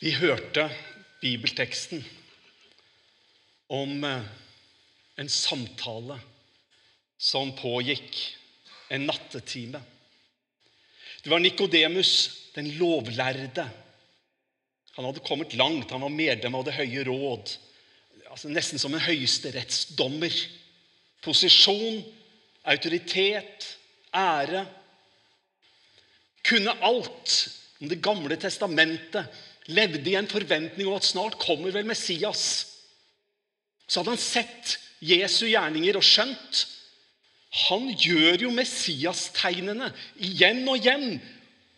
Vi hørte bibelteksten om eh, en samtale som pågikk en nattetime. Det var Nikodemus, den lovlærde. Han hadde kommet langt. Han var medlem av Det høye råd. Altså Nesten som en høyesterettsdommer. Posisjon, autoritet, ære. Kunne alt om Det gamle testamentet. Levde i en forventning om at snart kommer vel Messias. Så hadde han sett Jesu gjerninger og skjønt han gjør jo Messias-tegnene igjen og igjen.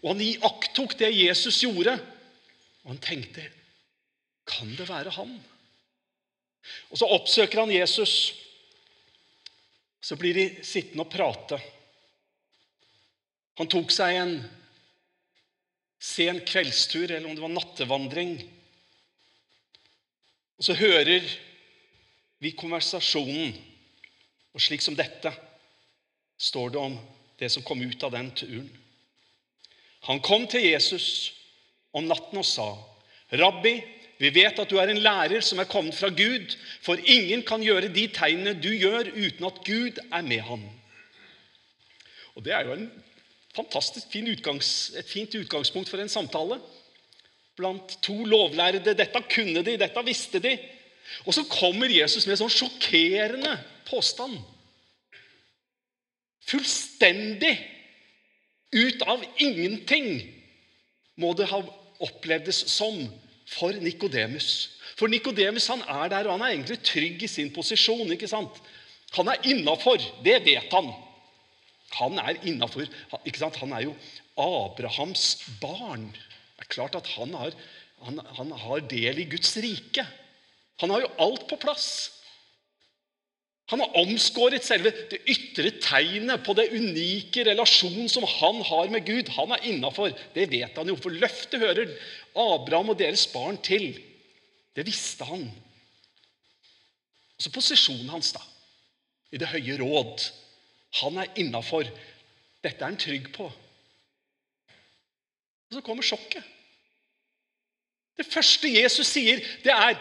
Og han iakttok det Jesus gjorde. Og han tenkte Kan det være han? Og Så oppsøker han Jesus. Så blir de sittende og prate. Han tok seg en sen kveldstur, eller om det var nattevandring. Og så hører vi konversasjonen. Og slik som dette står det om det som kom ut av den turen. Han kom til Jesus om natten og sa, 'Rabbi, vi vet at du er en lærer som er kommet fra Gud, for ingen kan gjøre de tegnene du gjør, uten at Gud er med ham.' Og Det er jo en fantastisk fin utgangs, et fint utgangspunkt for en samtale blant to lovlærde. Dette kunne de, dette visste de. Og så kommer Jesus med en sånn sjokkerende påstand. Fullstendig ut av ingenting må det ha opplevdes som for Nikodemus. For Nikodemus er der, og han er egentlig trygg i sin posisjon. ikke sant? Han er innafor. Det vet han. Han er innafor. Han er jo Abrahams barn. Det er klart at han har, han, han har del i Guds rike. Han har jo alt på plass. Han har omskåret selve det ytre tegnet på det unike relasjonen som han har med Gud. Han er innafor. Det vet han jo, for løftet hører Abraham og deres barn til. Det visste han. Så posisjonen hans da, i Det høye råd. Han er innafor. Dette er han trygg på. Og så kommer sjokket. Det første Jesus sier, det er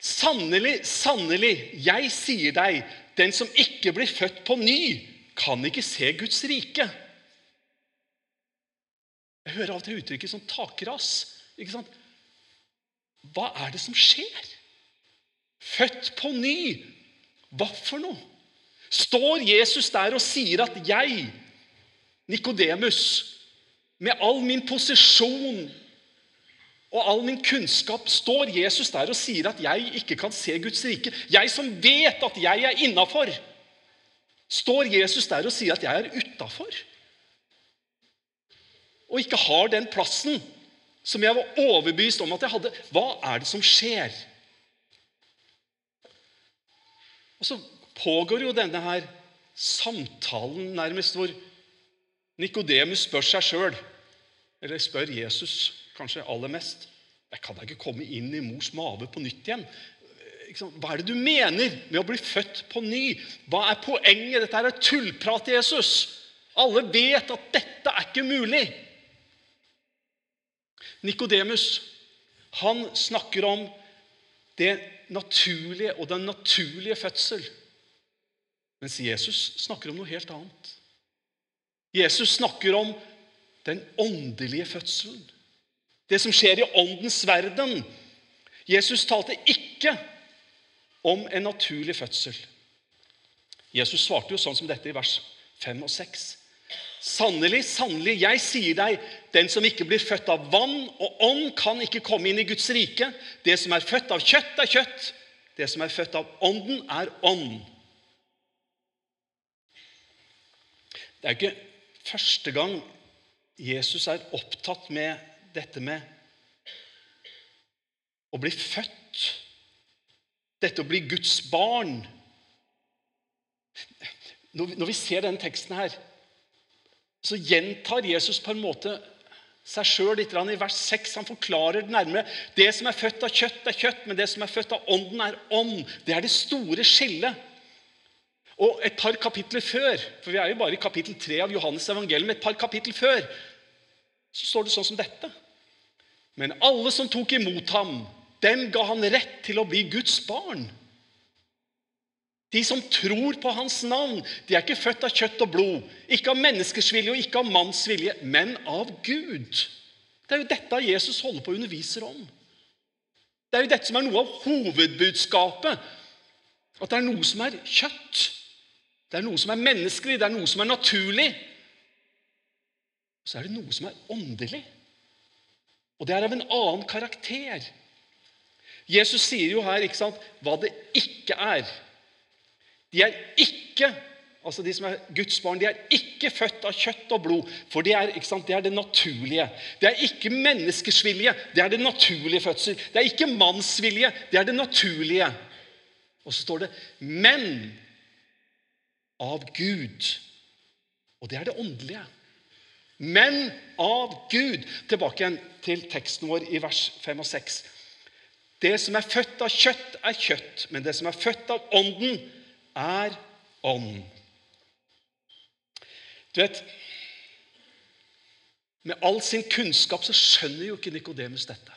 Sannelig, sannelig, jeg sier deg, den som ikke blir født på ny, kan ikke se Guds rike. Jeg hører av og til uttrykket som takras. Ikke sant? Hva er det som skjer? Født på ny. Hva for noe? Står Jesus der og sier at jeg, Nikodemus, med all min posisjon og all min kunnskap står Jesus der og sier at jeg ikke kan se Guds rike. Jeg som vet at jeg er innafor, står Jesus der og sier at jeg er utafor. Og ikke har den plassen som jeg var overbevist om at jeg hadde. Hva er det som skjer? Og så pågår jo denne her samtalen nærmest hvor Nikodemus spør seg sjøl, eller spør Jesus kanskje aller mest. Jeg kan da ikke komme inn i mors mage på nytt igjen. Hva er det du mener med å bli født på ny? Hva er poenget? Dette er tullprat, Jesus. Alle vet at dette er ikke mulig. Nikodemus snakker om det naturlige og den naturlige fødsel. Mens Jesus snakker om noe helt annet. Jesus snakker om den åndelige fødselen. Det som skjer i åndens verden. Jesus talte ikke om en naturlig fødsel. Jesus svarte jo sånn som dette i vers 5 og 6. Sannelig, sannelig, jeg sier deg, den som ikke blir født av vann og ånd, kan ikke komme inn i Guds rike. Det som er født av kjøtt, er kjøtt. Det som er født av ånden, er ånd. Det er jo ikke første gang Jesus er opptatt med dette med å bli født. Dette å bli Guds barn. Når vi ser denne teksten her, så gjentar Jesus på en måte seg sjøl litt i vers 6. Han forklarer det nærmere. Det som er født av kjøtt, er kjøtt, men det som er født av ånden, er ånd. Det er det store skillet. Og et par kapitler før, for vi er jo bare i kapittel 3 av Johannes evangelium, et par kapittel før, så står det sånn som dette. Men alle som tok imot ham, dem ga han rett til å bli Guds barn. De som tror på hans navn, de er ikke født av kjøtt og blod, ikke av menneskers vilje og ikke av manns vilje, men av Gud. Det er jo dette Jesus holder på å underviser om. Det er jo dette som er noe av hovedbudskapet. At det er noe som er kjøtt. Det er noe som er menneskelig, det er noe som er naturlig. Så er det noe som er åndelig. Og det er av en annen karakter. Jesus sier jo her ikke sant, hva det ikke er. De er ikke altså de som er Guds barn, de er ikke født av kjøtt og blod. For det er, sant, det er, det naturlige. Det er ikke menneskers vilje, det er det naturlige fødsel. Det er ikke manns vilje, det er det naturlige. Og så står det 'men av Gud'. Og det er det åndelige. Men av Gud. Tilbake igjen til teksten vår i vers 5 og 6. Det som er født av kjøtt, er kjøtt, men det som er født av Ånden, er ånd. Du vet Med all sin kunnskap så skjønner jo ikke Nikodemus dette.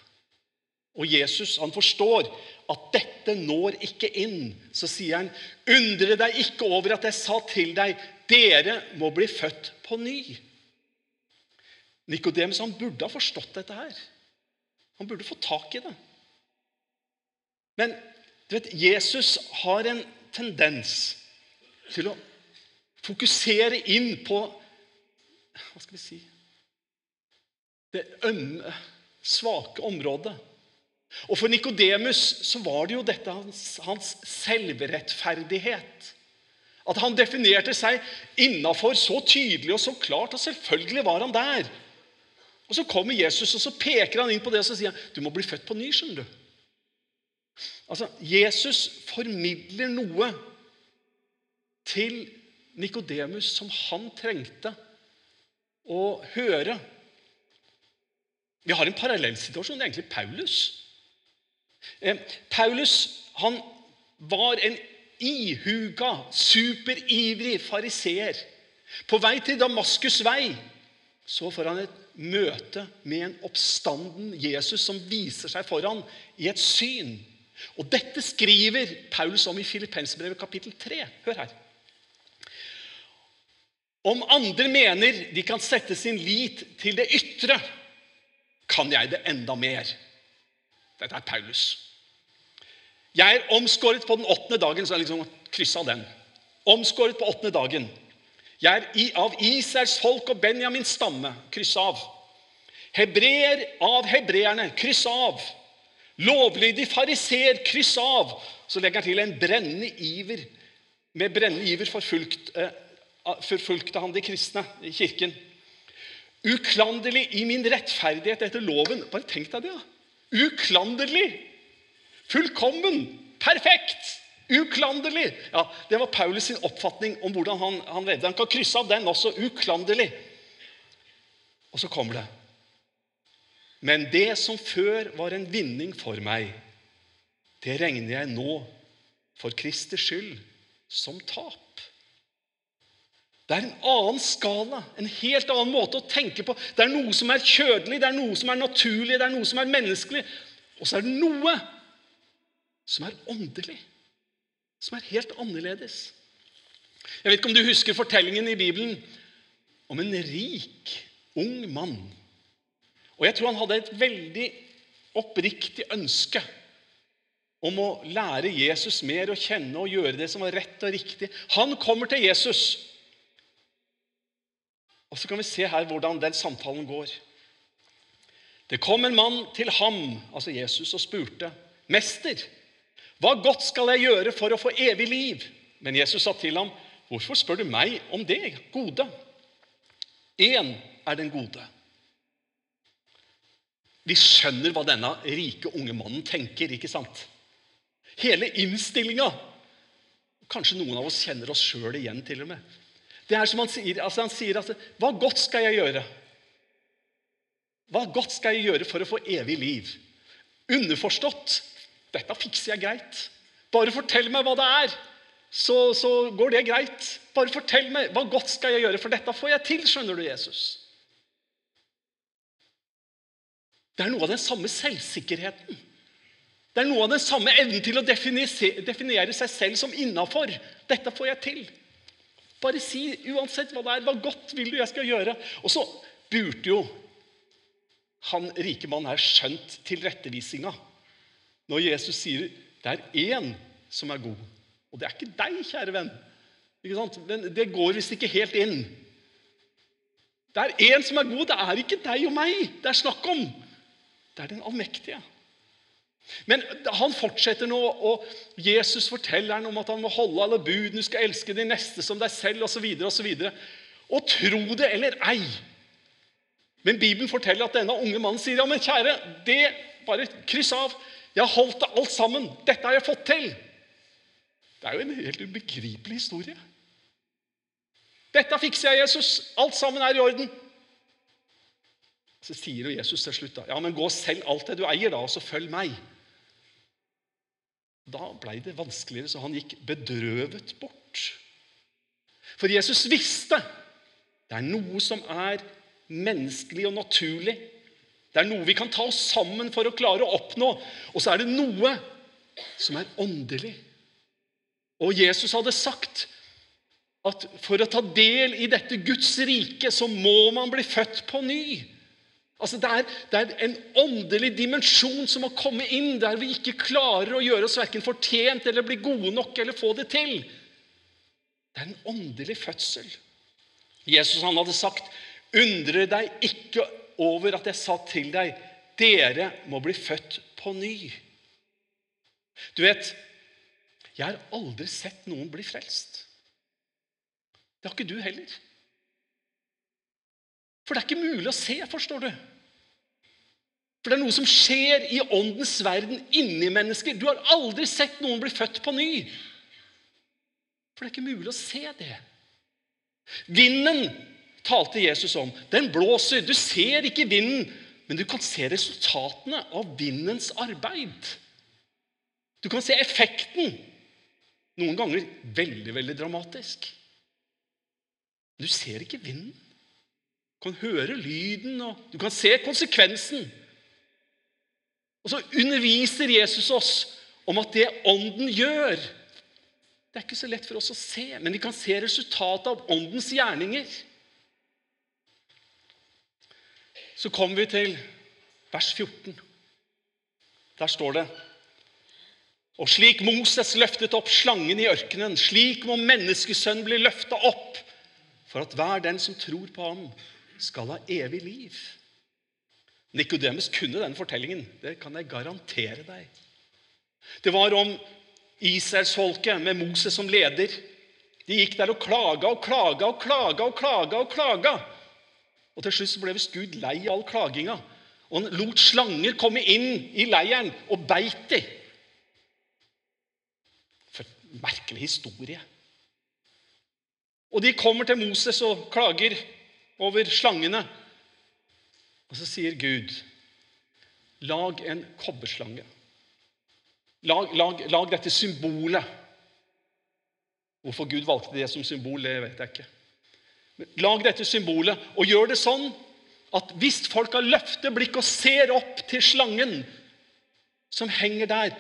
Og Jesus han forstår at dette når ikke inn. Så sier han, 'Undre deg ikke over at jeg sa til deg:" 'Dere må bli født på ny.' Nikodemus burde ha forstått dette her. Han burde få tak i det. Men du vet, Jesus har en tendens til å fokusere inn på Hva skal vi si Det ømme, svake området. Og For Nikodemus så var det jo dette hans, hans selvrettferdighet. At han definerte seg innafor så tydelig og så klart, og selvfølgelig var han der. Og Så kommer Jesus og så peker han inn på det og så sier han, du må bli født på ny. skjønner du. Altså, Jesus formidler noe til Nikodemus som han trengte å høre. Vi har en parallellsituasjon. Det er egentlig Paulus. Eh, Paulus han var en ihuga, superivrig fariseer. På vei til Damaskus' vei så får han et møte med en oppstanden Jesus som viser seg foran i et syn. Og Dette skriver Paulus om i Filippensbrevet kapittel 3. Hør her. Om andre mener de kan sette sin lit til det ytre, kan jeg det enda mer. Dette er Paulus. Jeg er omskåret på den åttende dagen, så jeg liksom kryssa den. Omskåret på åttende dagen. Jeg er av Israels folk og Benjamins stamme. Kryss av. Hebreer av hebreerne. Kryss av. Lovlydig fariseer. Kryss av. Så legger han til en brennende iver. Med brennende iver forfulgt, eh, forfulgte han de kristne i kirken. Uklanderlig i min rettferdighet etter loven. Bare tenk deg det. da. Uklanderlig. Fullkommen. Perfekt. Uklanderlig. Ja, Det var Paulus sin oppfatning om hvordan han, han levde. Han kan krysse av den også. Uklanderlig. Og så kommer det. Men det som før var en vinning for meg, det regner jeg nå for Kristers skyld som tap. Det er en annen skala, en helt annen måte å tenke på. Det er noe som er kjødelig, det er noe som er naturlig, det er noe som er menneskelig. Og så er det noe som er åndelig, som er helt annerledes. Jeg vet ikke om du husker fortellingen i Bibelen om en rik, ung mann og jeg tror han hadde et veldig oppriktig ønske om å lære Jesus mer å kjenne og gjøre det som var rett og riktig. Han kommer til Jesus. Og Så kan vi se her hvordan den samtalen går. Det kom en mann til ham, altså Jesus, og spurte, 'Mester, hva godt skal jeg gjøre for å få evig liv?' Men Jesus sa til ham, 'Hvorfor spør du meg om det gode?' Én er den gode. Vi skjønner hva denne rike, unge mannen tenker. ikke sant? Hele innstillinga Kanskje noen av oss kjenner oss sjøl igjen. til og med. Det er som Han sier, altså han sier altså, 'Hva godt skal jeg gjøre?' Hva godt skal jeg gjøre for å få evig liv? Underforstått dette fikser jeg greit. Bare fortell meg hva det er, så, så går det greit. Bare fortell meg hva godt skal jeg gjøre, for dette får jeg til, skjønner du, Jesus. Det er noe av den samme selvsikkerheten. Det er noe av den samme evnen til å definere seg selv som innafor. Dette får jeg til. Bare si uansett hva det er. Hva godt vil du jeg skal gjøre? Og så burde jo han rike mannen her skjønt tilrettevisinga når Jesus sier det er én som er god. Og det er ikke deg, kjære venn. Men det går visst ikke helt inn. Det er én som er god. Det er ikke deg og meg det er snakk om. Det er den allmektige. Men han fortsetter nå, og Jesus forteller ham om at han må holde alle bud, du skal elske de neste som deg selv osv. Videre, og, og tro det eller ei. Men Bibelen forteller at denne unge mannen sier ja, men kjære, det bare kryss av. Jeg har holdt det alt sammen. Dette har jeg fått til. Det er jo en helt ubegripelig historie. Dette fikser jeg, Jesus. Alt sammen er i orden. Så sier jo Jesus til slutt da, ja, men gå selv alt det du eier, da, og så følg meg. Da ble det vanskeligere, så han gikk bedrøvet bort. For Jesus visste det er noe som er menneskelig og naturlig. Det er noe vi kan ta oss sammen for å klare å oppnå. Og så er det noe som er åndelig. Og Jesus hadde sagt at for å ta del i dette Guds rike, så må man bli født på ny. Altså det er, det er, en åndelig dimensjon som må komme inn der vi ikke klarer å gjøre oss verken fortjent eller bli gode nok eller få det til. Det er en åndelig fødsel. Jesus han hadde sagt, 'Undre deg ikke over at jeg sa til deg:" 'Dere må bli født på ny.' Du vet, jeg har aldri sett noen bli frelst. Det har ikke du heller. For det er ikke mulig å se, forstår du. For det er noe som skjer i åndens verden inni mennesker. Du har aldri sett noen bli født på ny. For det er ikke mulig å se det. Vinden talte Jesus om. Den blåser. Du ser ikke vinden, men du kan se resultatene av vindens arbeid. Du kan se effekten. Noen ganger veldig, veldig dramatisk. Du ser ikke vinden. Du kan høre lyden, og du kan se konsekvensen. Og så underviser Jesus oss om at det Ånden gjør Det er ikke så lett for oss å se, men vi kan se resultatet av Åndens gjerninger. Så kommer vi til vers 14. Der står det Og slik Moses løftet opp slangen i ørkenen, slik må menneskesønnen bli løfta opp, for at hver den som tror på ham, skal ha evig liv. Nikodemus kunne den fortellingen. Det kan jeg garantere deg. Det var om Israelsfolket med Moses som leder. De gikk der og klaga og klaga og klaga og klaga. Og klaga. Og til slutt ble visst Gud lei av all klaginga. Og han lot slanger komme inn i leiren og beit dem. For en merkelig historie. Og de kommer til Moses og klager over slangene. Og så sier Gud, lag en kobberslange. Lag, lag, lag, dette symbolet. Hvorfor Gud valgte det som symbol, det vet jeg ikke. Men lag dette symbolet, og gjør det sånn at hvis folk har løftet blikk og ser opp til slangen som henger der,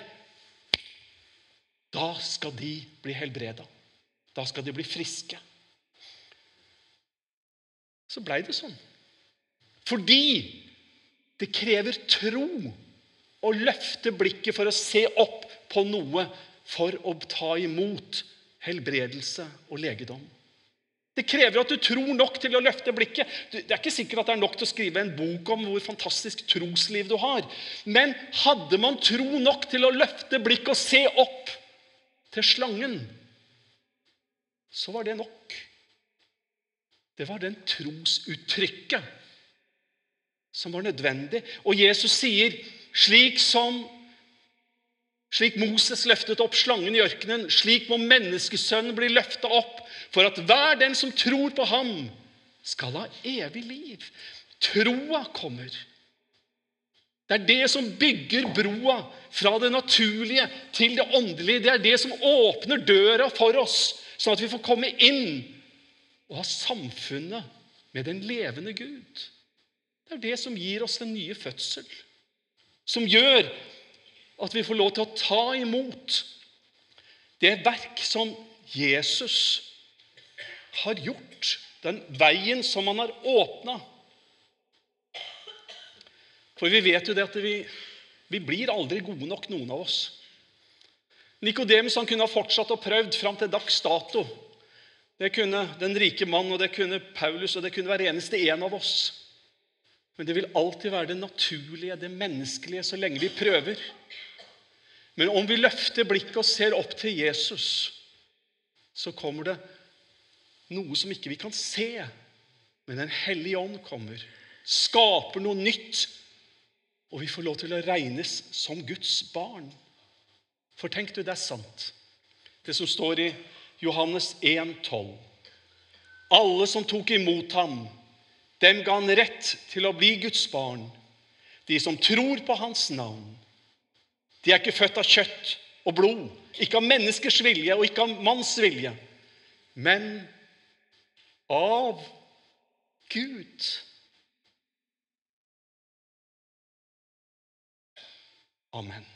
da skal de bli helbreda. Da skal de bli friske. Så blei det sånn. Fordi det krever tro å løfte blikket for å se opp på noe for å ta imot helbredelse og legedom. Det krever at du tror nok til å løfte blikket. Det er ikke sikkert at det er nok til å skrive en bok om hvor fantastisk trosliv du har. Men hadde man tro nok til å løfte blikket og se opp til slangen, så var det nok. Det var den trosuttrykket som var nødvendig. Og Jesus sier, slik som slik Moses løftet opp slangen i ørkenen, slik må menneskesønnen bli løfta opp, for at hver den som tror på ham, skal ha evig liv. Troa kommer. Det er det som bygger broa fra det naturlige til det åndelige. Det er det som åpner døra for oss, sånn at vi får komme inn og ha samfunnet med den levende Gud. Det er det som gir oss den nye fødsel. Som gjør at vi får lov til å ta imot det verk som Jesus har gjort. Den veien som han har åpna. For vi vet jo det at vi, vi blir aldri gode nok, noen av oss. Nikodemus kunne ha fortsatt og prøvd fram til dags dato. Det kunne den rike mann, og det kunne Paulus, og det kunne hver eneste en av oss. Men det vil alltid være det naturlige, det menneskelige, så lenge vi prøver. Men om vi løfter blikket og ser opp til Jesus, så kommer det noe som ikke vi kan se. Men Den hellige ånd kommer, skaper noe nytt, og vi får lov til å regnes som Guds barn. For tenk du, det er sant, det som står i Johannes 1, 12. Alle som tok imot ham, dem ga han rett til å bli Guds barn. De som tror på hans navn. De er ikke født av kjøtt og blod, ikke av menneskers vilje og ikke av manns vilje, men av Gud. Amen.